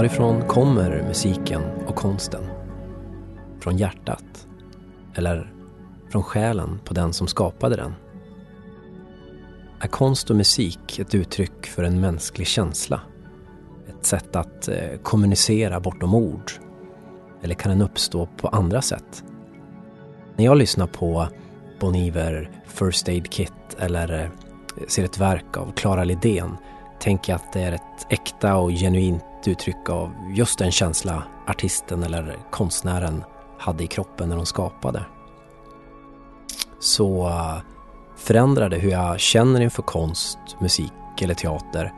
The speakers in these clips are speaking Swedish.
Varifrån kommer musiken och konsten? Från hjärtat? Eller från själen på den som skapade den? Är konst och musik ett uttryck för en mänsklig känsla? Ett sätt att eh, kommunicera bortom ord? Eller kan den uppstå på andra sätt? När jag lyssnar på Bon Iver, First Aid Kit eller eh, ser ett verk av Clara Lidén tänker jag att det är ett äkta och genuint uttryck av just den känsla artisten eller konstnären hade i kroppen när de skapade. Så förändrade förändrar det hur jag känner inför konst, musik eller teater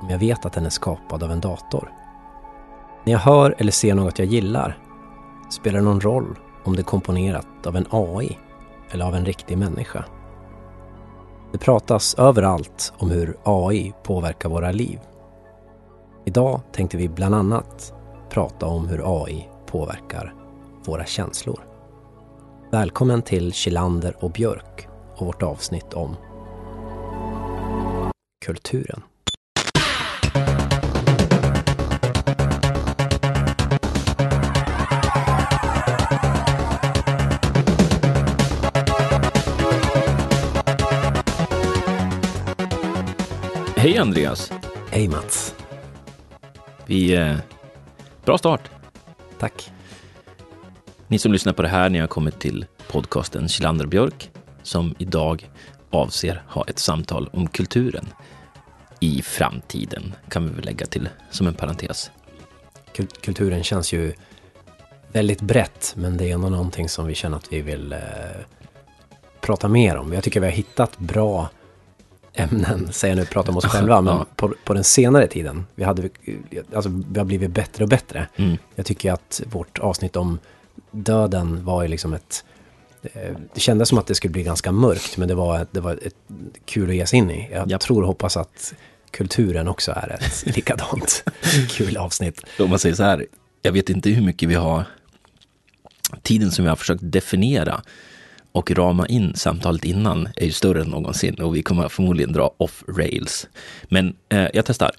om jag vet att den är skapad av en dator. När jag hör eller ser något jag gillar spelar det någon roll om det är komponerat av en AI eller av en riktig människa. Det pratas överallt om hur AI påverkar våra liv. Idag tänkte vi bland annat prata om hur AI påverkar våra känslor. Välkommen till Kilander och Björk och vårt avsnitt om kulturen. Hej Andreas! Hej Mats! Vi... Eh, bra start! Tack! Ni som lyssnar på det här, ni har kommit till podcasten och Björk som idag avser ha ett samtal om kulturen i framtiden, kan vi väl lägga till som en parentes. Kul- Kulturen känns ju väldigt brett, men det är ändå någonting som vi känner att vi vill eh, prata mer om. Jag tycker vi har hittat bra ämnen, säger jag nu, prata om oss själva, men på, på den senare tiden, vi, hade, alltså, vi har blivit bättre och bättre. Mm. Jag tycker att vårt avsnitt om döden var ju liksom ett... eh, Det kändes som att det skulle bli ganska mörkt, men det var, det var ett, kul att ge sig in i. Jag Japp. tror och hoppas att kulturen också är ett likadant kul avsnitt. Om man säger så här, jag vet inte hur mycket vi har, tiden som vi har försökt definiera och rama in samtalet innan är ju större än någonsin och vi kommer förmodligen dra off rails. Men eh, jag testar.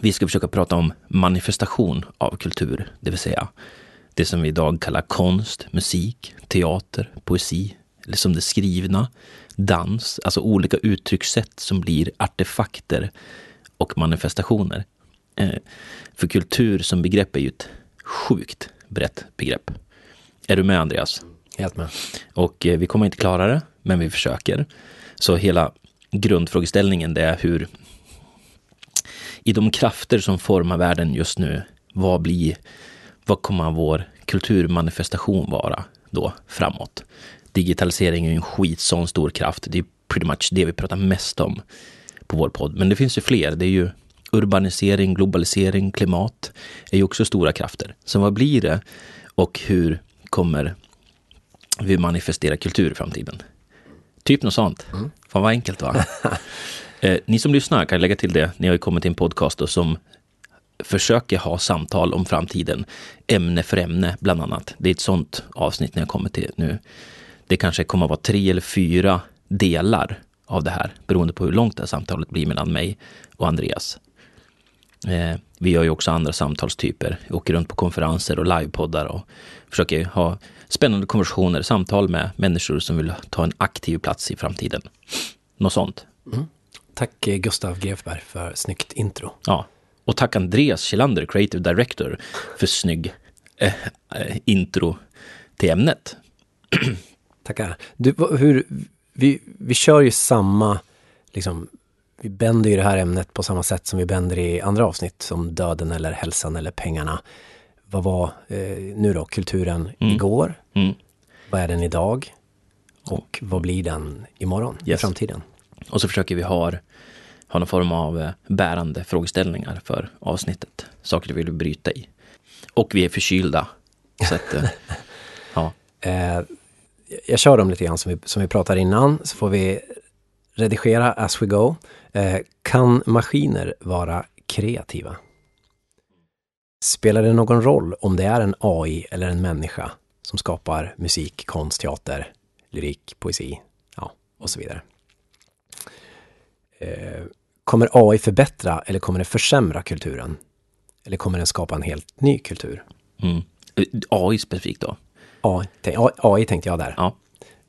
Vi ska försöka prata om manifestation av kultur, det vill säga det som vi idag kallar konst, musik, teater, poesi, eller som det skrivna, dans, alltså olika uttryckssätt som blir artefakter och manifestationer. Eh, för kultur som begrepp är ju ett sjukt brett begrepp. Är du med Andreas? Helt med. Och eh, vi kommer inte klara det, men vi försöker. Så hela grundfrågeställningen det är hur i de krafter som formar världen just nu, vad blir, vad kommer vår kulturmanifestation vara då framåt? Digitalisering är ju en skit sån stor kraft. Det är pretty much det vi pratar mest om på vår podd. Men det finns ju fler. Det är ju urbanisering, globalisering, klimat är ju också stora krafter. Så vad blir det och hur kommer vi manifestera kultur i framtiden? Typ något sånt. Fan vad enkelt va? eh, ni som lyssnar kan lägga till det. Ni har ju kommit till en podcast då som försöker ha samtal om framtiden. Ämne för ämne bland annat. Det är ett sånt avsnitt ni har kommit till nu. Det kanske kommer att vara tre eller fyra delar av det här beroende på hur långt det här samtalet blir mellan mig och Andreas. Eh, vi gör ju också andra samtalstyper. Vi åker runt på konferenser och livepoddar och försöker ha spännande konversationer, samtal med människor som vill ta en aktiv plats i framtiden. Något sånt. Tack eh, Gustav Grefberg för snyggt intro. Ja. Och tack Andreas Kjellander, Creative Director, för snygg eh, eh, intro till ämnet. Tackar. Du, hur, vi, vi kör ju samma, liksom, vi bänder ju det här ämnet på samma sätt som vi bänder i andra avsnitt, som döden eller hälsan eller pengarna. Vad var eh, nu då kulturen igår? Mm. Vad är den idag? Och vad blir den imorgon, i Yes. framtiden? Och så försöker vi ha, ha någon form av eh, bärande frågeställningar för avsnittet. Saker vi vill bryta i. Och vi är förkylda. Så att, eh, ja. Eh, jag kör dem lite grann som vi, som vi pratade innan, så får vi redigera as we go. Eh, kan maskiner vara kreativa? Spelar det någon roll om det är en AI eller en människa som skapar musik, konst, teater, lyrik, poesi, ja, och så vidare? Eh, kommer AI förbättra eller kommer det försämra kulturen? Eller kommer den skapa en helt ny kultur? Mm. AI specifikt då? AI, AI tänkte jag där. Ja.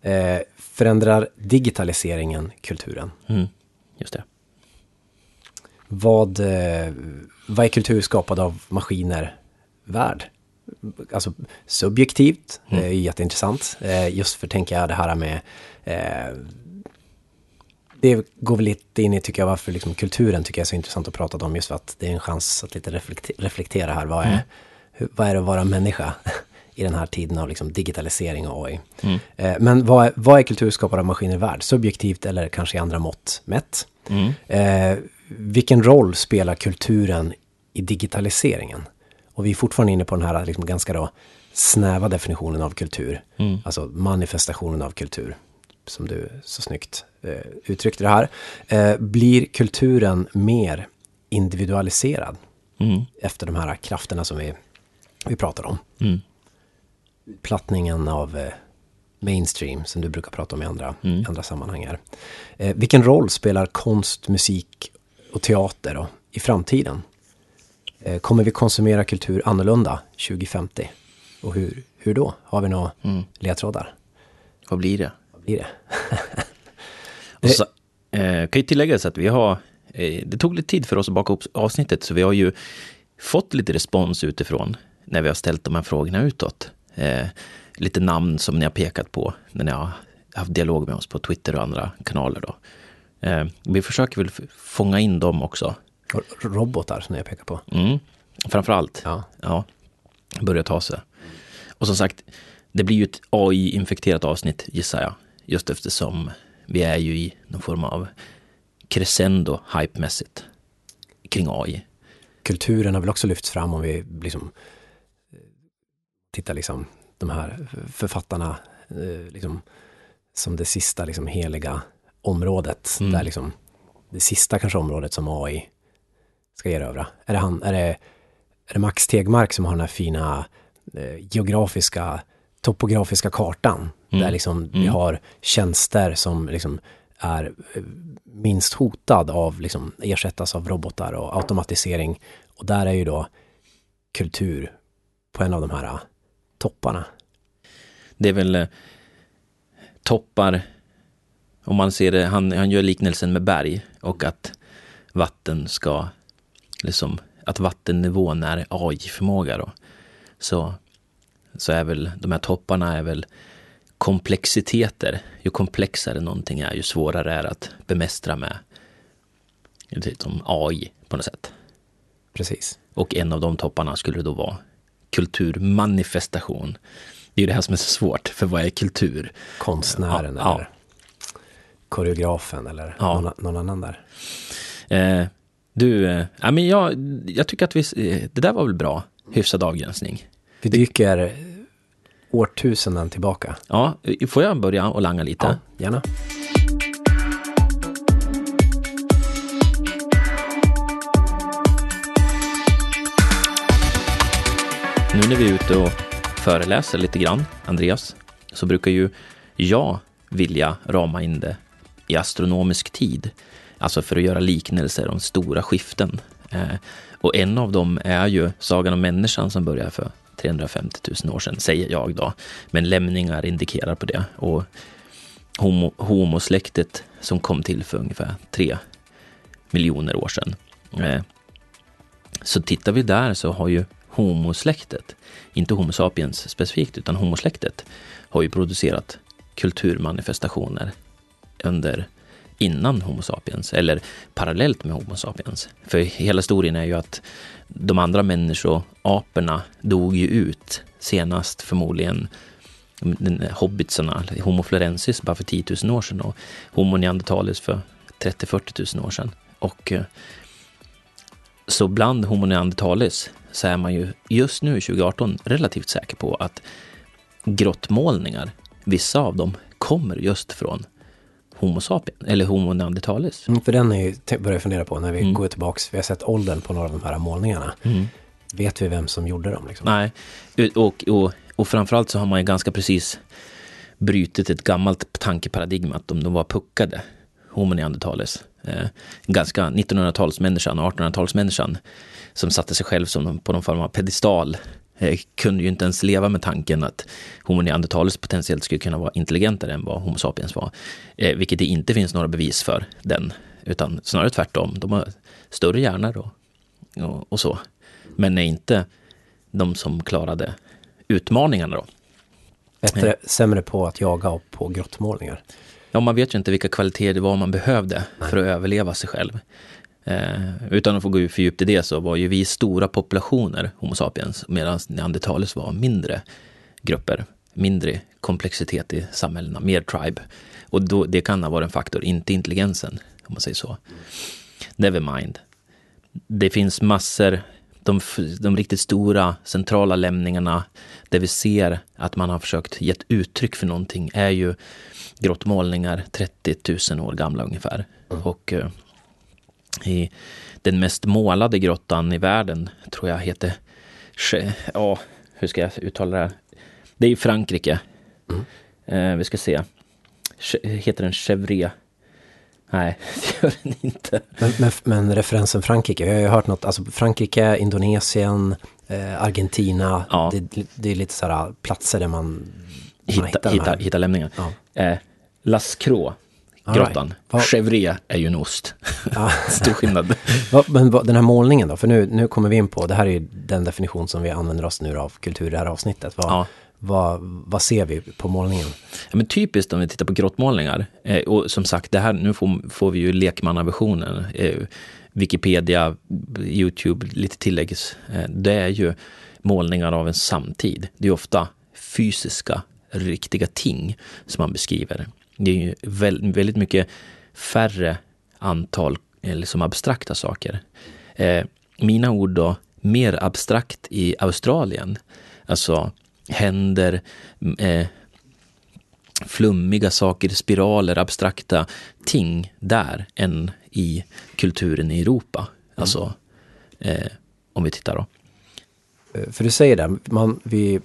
Eh, förändrar digitaliseringen kulturen? Mm. Just det. Vad, eh, vad är kultur skapad av maskiner värd? Alltså subjektivt, mm. är jätteintressant. Eh, just för tänker jag det här med eh, det går väl lite in i, tycker jag, varför liksom kulturen tycker jag är så intressant att prata om. Just för att det är en chans att lite reflektera här. Vad är, mm. hur, vad är det att vara människa i den här tiden av liksom digitalisering och AI? Mm. Eh, men vad är, vad är kulturskapare av maskiner värd? Subjektivt eller kanske i andra mått mätt? Mm. Eh, vilken roll spelar kulturen i digitaliseringen? Och vi är fortfarande inne på den här liksom ganska då snäva definitionen av kultur. Mm. Alltså manifestationen av kultur. Som du så snyggt eh, uttryckte det här. Eh, blir kulturen mer individualiserad? Mm. Efter de här krafterna som vi, vi pratar om. Mm. Plattningen av eh, mainstream som du brukar prata om i andra, mm. andra sammanhang här. Eh, vilken roll spelar konst, musik och teater då, i framtiden? Eh, kommer vi konsumera kultur annorlunda 2050? Och hur, hur då? Har vi några mm. ledtrådar? Vad blir det? Vad blir det? och så, eh, kan ju tilläggas att vi har, eh, det tog lite tid för oss att baka upp avsnittet, så vi har ju fått lite respons utifrån när vi har ställt de här frågorna utåt. Eh, lite namn som ni har pekat på när ni har haft dialog med oss på Twitter och andra kanaler. Då. Eh, vi försöker väl fånga in dem också. Robotar som jag pekar på. Mm, framförallt. Ja. ja. Börja ta sig. Och som sagt, det blir ju ett AI-infekterat avsnitt gissar jag. Just eftersom vi är ju i någon form av crescendo hypemässigt kring AI. Kulturen har väl också lyfts fram om vi liksom eh, tittar liksom de här författarna eh, liksom, som det sista liksom heliga området. Mm. Där liksom, det sista kanske området som AI ska erövra. Är det, han, är det, är det Max Tegmark som har den här fina eh, geografiska, topografiska kartan? Mm. Där liksom mm. vi har tjänster som liksom är eh, minst hotad av, liksom, ersättas av robotar och automatisering. Och där är ju då kultur på en av de här eh, topparna. Det är väl eh, toppar, om man ser det, han, han gör liknelsen med berg och att vatten ska liksom, att vattennivån är AI-förmåga då. Så, så är väl de här topparna är väl komplexiteter. Ju komplexare någonting är, ju svårare är att bemästra med som AI på något sätt. Precis. Och en av de topparna skulle då vara kulturmanifestation. Det är ju det här som är så svårt, för vad är kultur? Konstnären ja, ja. Koreografen eller ja. någon, någon, annan där. Eh, du, eh, ja, men jag, jag tycker att vi, eh, det där var väl bra, hyfsad avgränsning. Vi dyker årtusenden tillbaka. Ja, får jag börja och langa lite? Ja, gärna. Nu när vi är ute och föreläser lite grann, Andreas, så brukar ju jag vilja rama in det i astronomisk tid. Alltså för att göra liknelser om stora skiften. Eh, och en av dem är ju Sagan om människan som börjar för 350 000 år sedan, säger jag då. Men lämningar indikerar på det. Och homo, homosläktet som kom till för ungefär tre miljoner år sedan. Eh, så tittar vi där så har ju homosläktet, inte Homo sapiens specifikt, utan homosläktet har ju producerat kulturmanifestationer under innan Homo sapiens, eller parallellt med Homo sapiens. För hela historien är ju att de andra människoaporna dog ju ut senast förmodligen hobbitsarna, Homo florensis bara för 10 000 år sedan och Homo neandertalis för 30-40 000 år sedan. Och eh, så bland Homo neandertalis så är man ju just nu 2018 relativt säker på att grottmålningar, vissa av dem kommer just från Homo sapiens, eller Homo neandertalis. Mm, för den är ju, börjar jag fundera på när vi mm. går tillbaks, vi har sett åldern på några av de här målningarna. Mm. Vet vi vem som gjorde dem? Liksom? Nej, och, och, och framförallt så har man ju ganska precis brutit ett gammalt tankeparadigma att de, de var puckade. Homo neanderthalis. Eh, ganska 1900-talsmänniskan och 1800-talsmänniskan som satte sig själv som på någon form av pedestal kunde ju inte ens leva med tanken att Homo neanderthalis potentiellt skulle kunna vara intelligentare än vad Homo sapiens var. Eh, vilket det inte finns några bevis för den, utan snarare tvärtom. De har större hjärnor och, och, och så. Men är inte de som klarade utmaningarna då. Bättre, sämre på att jaga och på grottmålningar. Ja, man vet ju inte vilka kvaliteter det var man behövde Nej. för att överleva sig själv. Eh, utan att få gå för djupt i det så var ju vi stora populationer, Homo sapiens, medan neandertalis var mindre grupper, mindre komplexitet i samhällena, mer tribe. Och då, det kan ha varit en faktor, inte intelligensen, om man säger så. Nevermind. Det finns massor, de, de riktigt stora centrala lämningarna, där vi ser att man har försökt ge uttryck för någonting, är ju grottmålningar 30 000 år gamla ungefär. Mm. Och eh, i den mest målade grottan i världen, tror jag heter, ja, hur ska jag uttala det här? Det är i Frankrike. Mm. Eh, vi ska se. Heter den Chevre? Nej, det gör den inte. Men, men, men, referensen Frankrike, jag har ju hört något, alltså Frankrike, Indonesien, eh, Argentina, ja. det, det, är lite sådana platser där man, man hitta, hittar, hittar lämningar. Ja. Eh, Las Croix grottan. Right. Chevre är ju en ost. Stor skillnad. Men den här målningen då? För nu, nu kommer vi in på, det här är ju den definition som vi använder oss nu av kultur i det här avsnittet. Vad, ja. vad, vad ser vi på målningen? Ja, men typiskt om vi tittar på grottmålningar, eh, och som sagt, det här, nu får, får vi ju lekmannaversionen. Eh, Wikipedia, YouTube, lite tilläggs. Eh, det är ju målningar av en samtid. Det är ofta fysiska, riktiga ting som man beskriver. Det är ju väldigt mycket färre antal liksom abstrakta saker. Eh, mina ord då, mer abstrakt i Australien. Alltså händer, eh, flummiga saker, spiraler, abstrakta ting där än i kulturen i Europa. Mm. Alltså, eh, om vi tittar då. Eh, för du säger det, man, vi,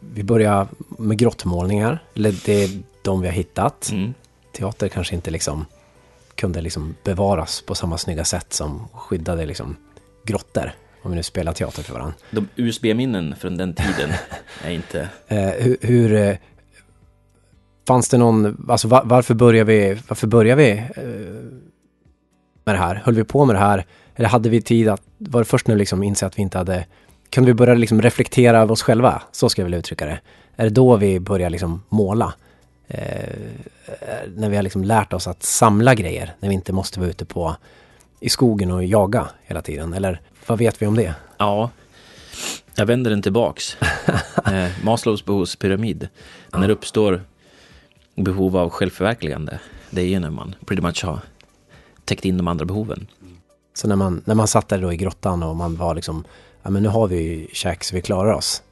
vi börjar med grottmålningar. Eller det de vi har hittat. Mm. Teater kanske inte liksom kunde liksom bevaras på samma snygga sätt som skyddade liksom grottor. Om vi nu spelar teater för varandra. De USB-minnen från den tiden är inte... Eh, hur, hur, eh, Fanns det någon... Alltså var, varför började vi, varför började vi eh, med det här? Höll vi på med det här? Eller hade vi tid att... Var det först nu liksom inse att vi inte hade... Kunde vi börja liksom reflektera över oss själva? Så ska jag väl uttrycka det. Är det då vi börjar liksom måla? Eh, när vi har liksom lärt oss att samla grejer, när vi inte måste vara ute på i skogen och jaga hela tiden. Eller vad vet vi om det? Ja, jag vänder den tillbaks. eh, Maslows behovspyramid. Ja. När det uppstår behov av självförverkligande, det är ju när man pretty much har täckt in de andra behoven. Så när man, när man satt där då i grottan och man var liksom, ja men nu har vi käk så vi klarar oss.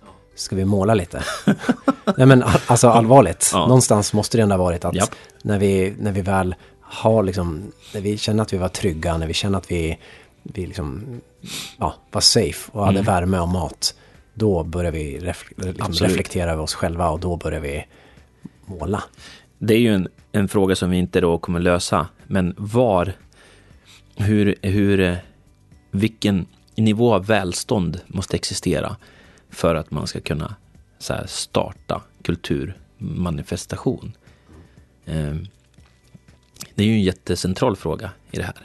Ska vi måla lite? Nej men alltså allvarligt. Ja. Någonstans måste det ändå ha varit att Japp. när, vi, när vi väl har liksom, när vi känner att vi var trygga, när vi känner att vi, vi liksom, ja, var safe och hade mm. värme och mat. Då börjar vi ref, liksom reflektera över oss själva och då börjar vi måla. Det är ju en, en fråga som vi inte då kommer lösa. Men var, hur, hur, vilken nivå av välstånd måste existera för att man ska kunna så här, starta kulturmanifestation. Eh, det är ju en jättecentral fråga i det här.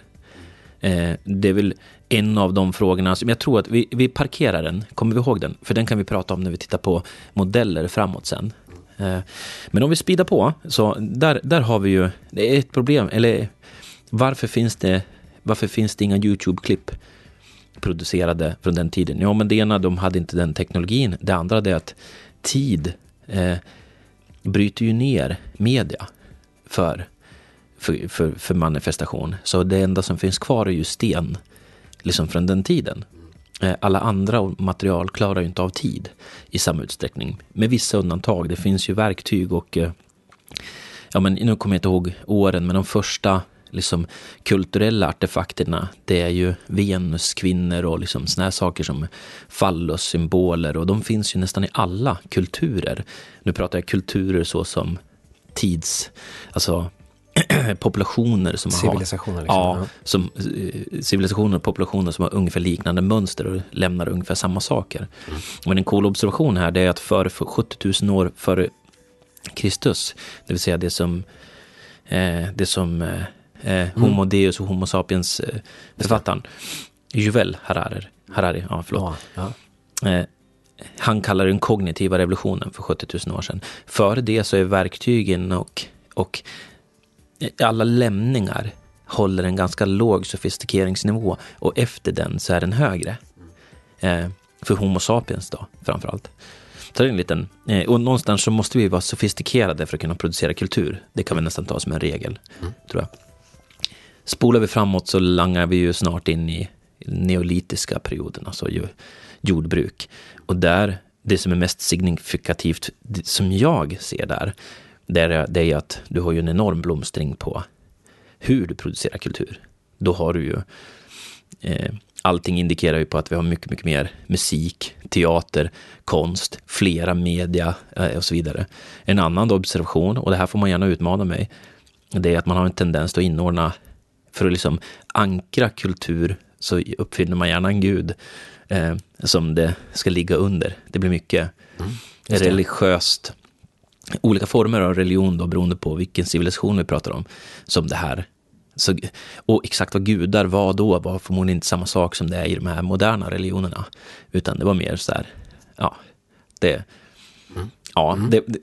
Eh, det är väl en av de frågorna som jag tror att vi, vi parkerar den, kommer vi ihåg den? För den kan vi prata om när vi tittar på modeller framåt sen. Eh, men om vi speedar på, så där, där har vi ju, det är ett problem, eller varför finns det, varför finns det inga YouTube-klipp producerade från den tiden? Ja, men det ena, de hade inte den teknologin. Det andra är att tid eh, bryter ju ner media för, för, för, för, manifestation. Så det enda som finns kvar är ju sten, liksom från den tiden. Eh, alla andra material klarar ju inte av tid i samma utsträckning. Med vissa undantag. Det finns ju verktyg och eh, ja, men nu kommer jag inte ihåg åren, men de första liksom kulturella artefakterna, det är ju Venuskvinnor och liksom såna här saker som fallossymboler och de finns ju nästan i alla kulturer. Nu pratar jag kulturer så som tids, alltså populationer som Civilisationer, har... liksom. Ja, som, eh, civilisationer och populationer som har ungefär liknande mönster och lämnar ungefär samma saker. Men en cool observation här det är att för 70 000 år före Kristus, det vill säga det som, eh, det som eh, eh, Homo Deus och Homo Sapiens eh, författaren, Juvel Harari, Harari ja, förlåt, Ja, ja. Eh, han kallar den kognitiva revolutionen för 70 000 år sedan. Före det så är verktygen och, och alla lämningar håller en ganska låg sofistikeringsnivå och efter den så är den högre. Eh, för Homo sapiens då. Så det är en liten, eh, och någonstans så måste vi vara sofistikerade för att kunna producera kultur. Det kan vi nästan ta som en regel, tror jag. Spolar vi framåt så langar vi ju snart in i neolitiska perioden, alltså jordbruk. Och där, det som är mest signifikativt, som jag ser där, det är, det är att du har ju en enorm blomstring på hur du producerar kultur. Då har du ju, eh, allting indikerar ju på att vi har mycket, mycket mer musik, teater, konst, flera media eh, och så vidare. En annan observation, och det här får man gärna utmana mig, det är att man har en tendens att inordna, för att liksom ankra kultur, så uppfinner man gärna en gud eh, som det ska ligga under. Det blir mycket det. religiöst, olika former av religion då, beroende på vilken civilisation vi pratar om, som det här. Så, och exakt vad gudar var då var förmodligen inte samma sak som det är i de här moderna religionerna, utan det var mer så här, ja, det, ja, det, det,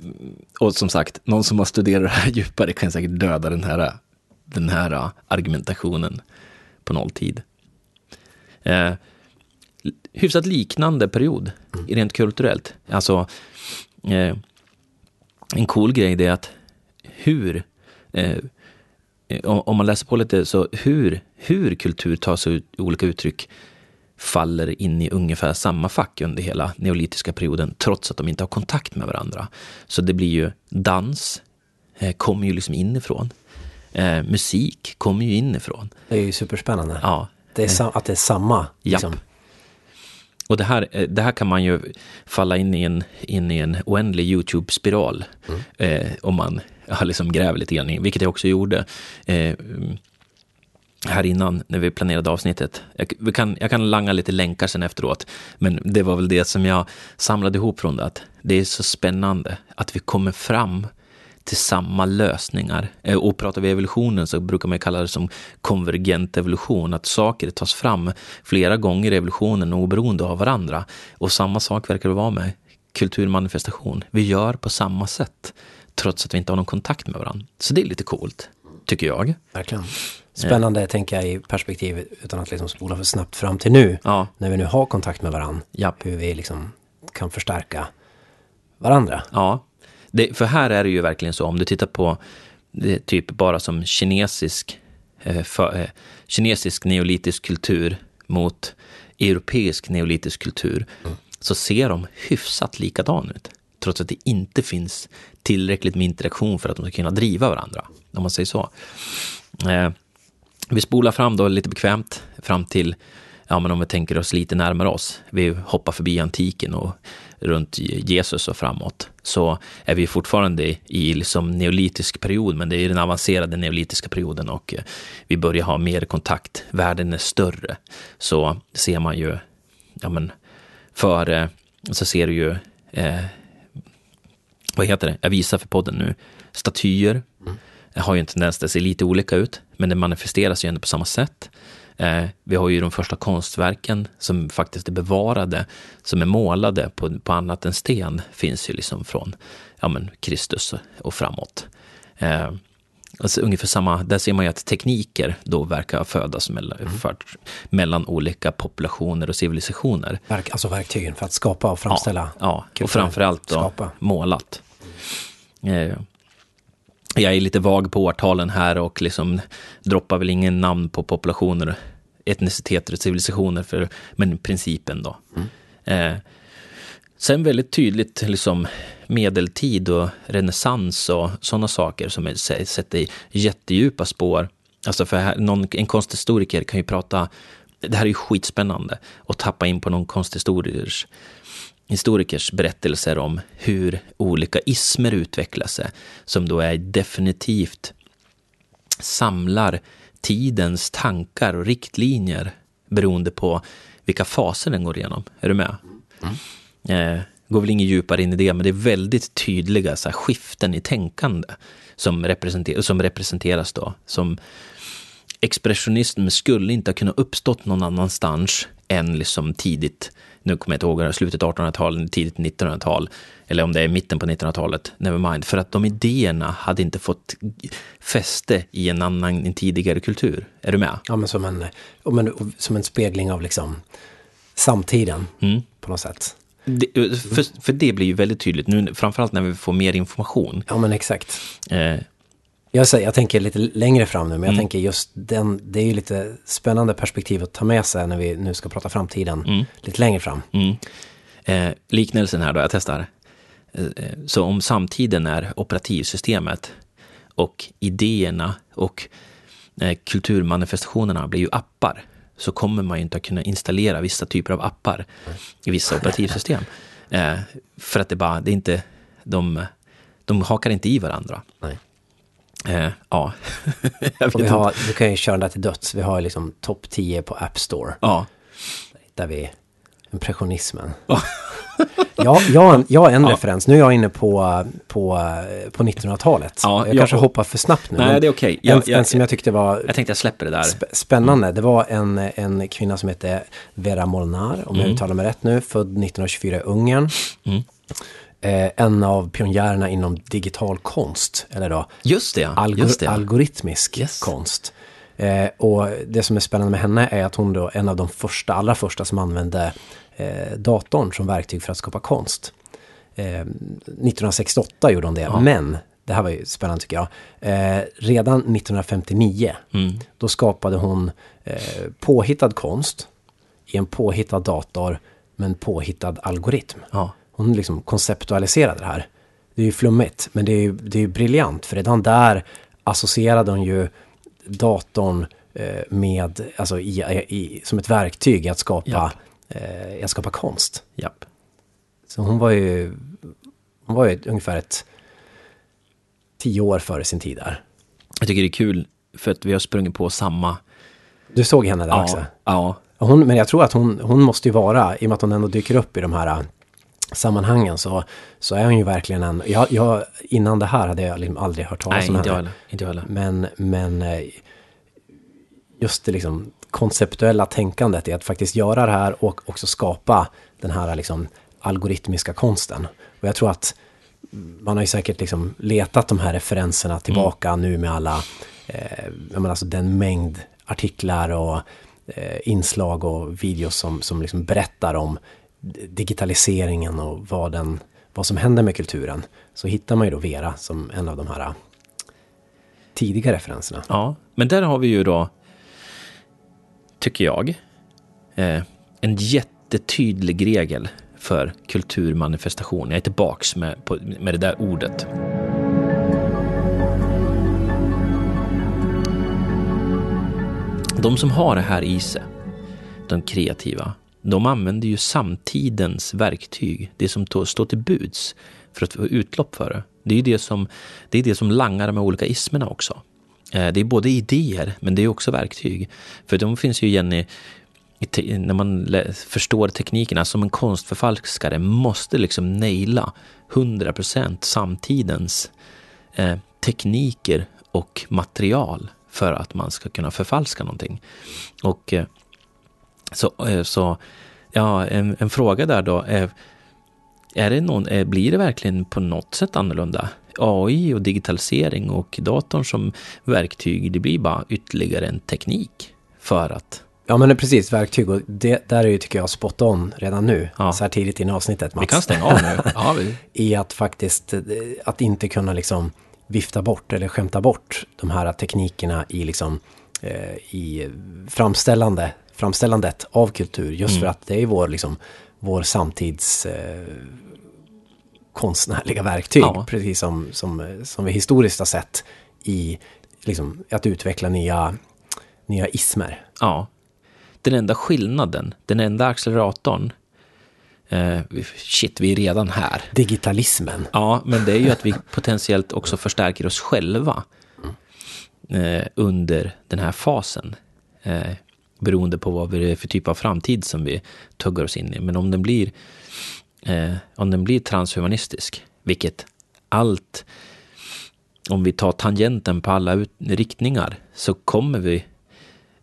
och som sagt, någon som har studerat det här djupare kan säkert döda den här, den här äh, argumentationen på nolltid. Eh, hyfsat liknande period, rent kulturellt. Alltså, eh, en cool grej det är att hur, eh, om om man läser på lite, så hur, hur kultur tar sig ut, olika uttryck faller in i ungefär samma fack under hela neolitiska perioden, trots att de inte har kontakt med varandra. Så det blir ju dans, eh, kommer ju liksom inifrån. Eh, musik kommer ju inifrån. Det är ju superspännande. Ja, Det är att det är samma. Liksom. Och det här, eh, det här kan man ju falla in i en, in i en oändlig YouTube-spiral. Eh, om man ja, liksom gräver lite grann i, vilket jag också gjorde. Eh, här innan, när vi planerade avsnittet. Jag, kan, jag kan langa lite länkar sen efteråt, men det var väl det som jag samlade ihop från det, att det är så spännande att vi kommer fram till samma lösningar. Eh, Och pratar vi evolutionen så brukar man kalla det som konvergent evolution, att saker tas fram flera gånger i evolutionen oberoende av varandra. Och samma sak verkar det vara med kulturmanifestation. Vi gör på samma sätt, trots att vi inte har någon kontakt med varandra. Så det är lite coolt, tycker jag. Verkligen. Spännande tänker jag i perspektiv utan att liksom spola för snabbt fram till nu. Ja, När vi nu har kontakt med varandra. Japp. Hur vi liksom kan förstärka varandra. Ja, det, för här är det ju verkligen så, om du tittar på typ bara som kinesisk, eh, för, eh, kinesisk neolitisk kultur mot europeisk neolitisk kultur, så ser de hyfsat likadan ut. Trots att det inte finns tillräckligt med interaktion för att de ska kunna driva varandra, om man säger så. Eh, vi spolar fram då lite bekvämt fram till, ja men om vi tänker oss lite närmare oss, vi hoppar förbi antiken och runt Jesus och framåt, så är vi fortfarande i, liksom neolitisk period, men det är den avancerade neolitiska perioden och eh, vi börjar ha mer kontakt, världen är större. Så ser man ju, ja men, för, eh, så ser du ju, eh, vad heter det, jag visar för podden nu, statyer, har ju en tendens att se lite olika ut, men det manifesteras ju ändå på samma sätt. Eh, vi har ju de första konstverken som faktiskt är bevarade, som är målade på, på annat än sten, finns ju liksom från ja, men Kristus och framåt. Eh, alltså ungefär samma, där ser man ju att tekniker då verkar födas mellan, för, mellan olika populationer och civilisationer. Verk, alltså verktygen för att skapa och framställa. Ja, ja. och framförallt då Skapa. målat. Eh, jag är lite vag på årtalen här och liksom droppar väl ingen namn på populationer, etniciteter och civilisationer, för, men principen då. Eh, sen väldigt tydligt liksom medeltid och renässans och sådana saker som sätter jättedjupa spår. Alltså för här, någon, en konsthistoriker kan ju prata, det här är ju skitspännande, att tappa in på någon konsthistorikers historikers berättelser om hur olika ismer utvecklar sig, som då är definitivt samlar tidens tankar och riktlinjer beroende på vilka faser den går igenom. Är du med? Mm. Eh, går väl inget djupare in i det, men det är väldigt tydliga så här, skiften i tänkande som, representer som representeras då. Som expressionism skulle inte ha kunnat uppstått någon annanstans än liksom tidigt, nu kommer jag inte ihåg, slutet 1800-tal, tidigt 1900-tal, eller om det är mitten på 1900-talet, nevermind, för att de idéerna hade inte fått fäste i en annan, en tidigare kultur. Är du med? Ja, men som en, som en spegling av liksom samtiden mm. på något sätt. Det, för, för det blir ju väldigt tydligt nu, framförallt när vi får mer information. Ja, men exakt. Eh, jag, säger, jag tänker lite längre fram nu, men jag mm. tänker just den, det är ju lite spännande perspektiv att ta med sig när vi nu ska prata framtiden mm. lite längre fram. Mm. Eh, liknelsen här då, jag testar. Eh, så om samtiden är operativsystemet och idéerna och eh, kulturmanifestationerna blir ju appar, så kommer man ju inte att kunna installera vissa typer av appar i vissa operativsystem. Eh, för att det bara, det är inte, de, de hakar inte i varandra. Nej. Eh, ja. vi har, du kan ju köra den där till döds. Vi har liksom topp 10 på App Store. Ja. Där vi, impressionismen. ja, jag, jag har en ja. referens. Nu är jag inne på, på, på 1900-talet. Ja, jag, jag kanske hoppar för snabbt nu. Nej, det är okej. Okay. En, en, som jag tyckte var... Jag tänkte jag släpper det där. Sp spännande. Mm. Det var en, en kvinna som hette Vera Molnar, om mm. jag uttalar mig rätt nu, född 1924 i Ungern. Mm eh, en av pionjärerna inom digital konst. Eller då just det, algor just det. algoritmisk yes. konst. Eh, och det som är spännande med henne är att hon då är en av de första, allra första som använde eh, datorn som verktyg för att skapa konst. 1968 eh, gjorde hon det, ja. men det här var ju spännande tycker jag. Eh, redan 1959, mm. då skapade hon eh, påhittad konst i en påhittad dator med en påhittad algoritm. Ja hon liksom konceptualiserade det här. Det är ju flummigt, men det är ju det är briljant. För redan där associerade hon ju datorn eh, med, alltså i, i, som ett verktyg att skapa, eh, att skapa konst. Japp. Så hon var ju, hon var ju ungefär ett tio år före sin tid där. Jag tycker det är kul för att vi har sprungit på samma... Du såg henne där ja, också? Ja. Hon, men jag tror att hon, hon måste ju vara, i och med att hon ändå dyker upp i de här sammanhangen så, så är hon ju verkligen en... Jag, jag, innan det här hade jag liksom aldrig hört talas om henne. Inte heller. Men, men eh, just det liksom konceptuella tänkandet i att faktiskt göra det här och också skapa den här liksom algoritmiska konsten. Och jag tror att man har ju säkert liksom letat de här referenserna tillbaka mm. nu med alla, eh, jag alltså den mängd artiklar och eh, inslag och videos som, som liksom berättar om digitaliseringen och vad, den, vad som händer med kulturen så hittar man ju då Vera som en av de här äh, tidiga referenserna. Ja, men där har vi ju då, tycker jag, eh, en jättetydlig regel för kulturmanifestation. Jag är tillbaks med, på, med det där ordet. De som har det här i sig, de kreativa, de använder ju samtidens verktyg, det som står till buds för att få utlopp för det. Det är det som, det är det som langar med olika ismerna också. Eh, det är både idéer, men det är också verktyg. För de finns ju igen i, i när man förstår teknikerna, som en konstförfalskare måste liksom naila 100% samtidens eh, tekniker och material för att man ska kunna förfalska någonting. Och eh, så, eh, så ja, en, en fråga där då. Är, är det någon, är, blir det verkligen på något sätt annorlunda? AI och digitalisering och datorn som verktyg, det blir bara ytterligare en teknik för att Ja men det är precis, verktyg och det där är ju tycker jag spot on redan nu. Ja. Så här tidigt in i avsnittet Mats. Vi kan stänga av nu. Ja, vi. I att faktiskt, eh, att inte kunna liksom vifta bort eller skämta bort de här teknikerna i liksom eh, i framställande framställandet av kultur. Just mm. för att det är vår, liksom, vår samtids eh, konstnärliga verktyg. Ja. Precis som, som, som vi historiskt har sett i liksom, att utveckla nya, nya ismer. Ja. Den enda skillnaden, den enda acceleratorn, eh, shit, vi är redan här. Digitalismen. Ja, men det är ju att vi potentiellt också förstärker oss själva. eh, under den här fasen. Beroende på vad det är för typ av framtid som vi tuggar oss in i. Men om den blir, eh, om den blir transhumanistisk, vilket allt, om vi tar tangenten på alla ut, riktningar, så kommer vi,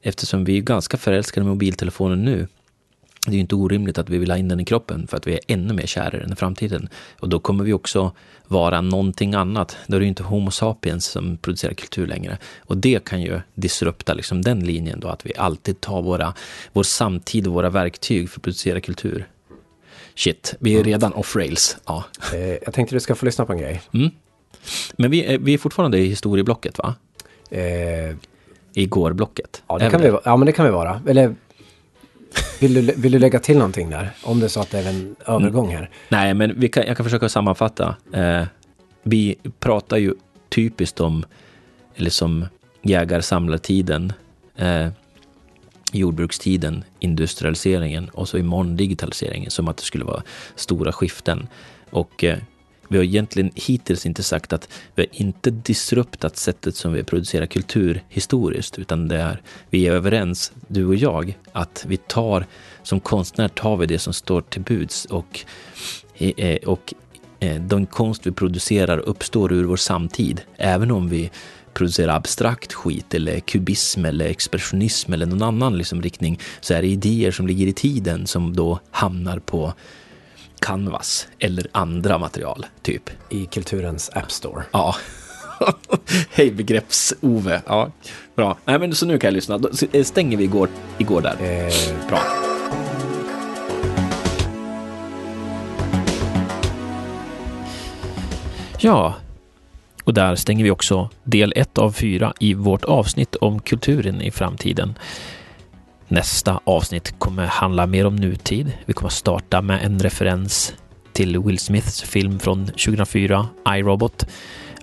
eftersom vi är ganska förälskade i mobiltelefonen nu, det är ju inte orimligt att vi vill ha in den i kroppen för att vi är ännu mer kära i den i framtiden. Och då kommer vi också vara någonting annat. Då är det ju inte Homo sapiens som producerar kultur längre. Och det kan ju disrupta liksom den linjen då, att vi alltid tar våra, vår samtid och våra verktyg för att producera kultur. Shit, vi är redan off rails. Ja. Eh, jag tänkte du ska få lyssna på en grej. Mm. Men vi är, vi är fortfarande i historieblocket va? Eh, I gårblocket. ja, det kan vi, ja, men det kan vi vara. Eller vill du, vill du lägga till någonting där? Om det så att det är en övergång här. Nej, men kan, jag kan försöka sammanfatta. Eh, vi pratar ju typiskt om, eller som jägar-samlartiden, eh, jordbrukstiden, industrialiseringen och så imorgon digitaliseringen, som att det skulle vara stora skiften. Och eh, vi har egentligen hittills inte sagt att vi har inte disruptat sättet som vi producerar kultur historiskt, utan det är, vi är överens, du och jag, att vi tar, som konstnär tar vi det som står till buds och, eh, eh, och eh, den konst vi producerar uppstår ur vår samtid, även om vi producerar abstrakt skit eller kubism eller expressionism eller någon annan liksom riktning, så är det idéer som ligger i tiden som då hamnar på canvas eller andra material, typ. I kulturens App Store. Ja. Hej begrepps-Ove. Ja, bra. Nej, men så nu kan jag lyssna. Då stänger vi igår, igår där. Eh, Bra. Ja, och där stänger vi också del 1 av 4 i vårt avsnitt om kulturen i framtiden. Nästa avsnitt kommer handla mer om nutid. Vi kommer starta med en referens till Will Smiths film från 2004, iRobot.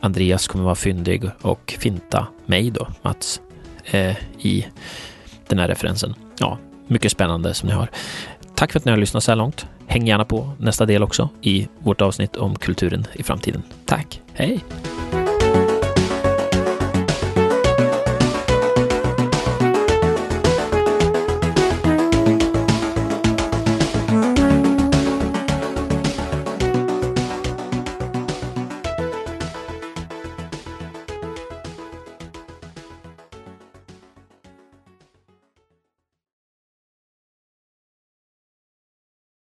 Andreas kommer vara fyndig och finta mig då, Mats, eh, i den här referensen. Ja, mycket spännande som ni hör. Tack för att ni har lyssnat så här långt. Häng gärna på nästa del också i vårt avsnitt om kulturen i framtiden. Tack, hej!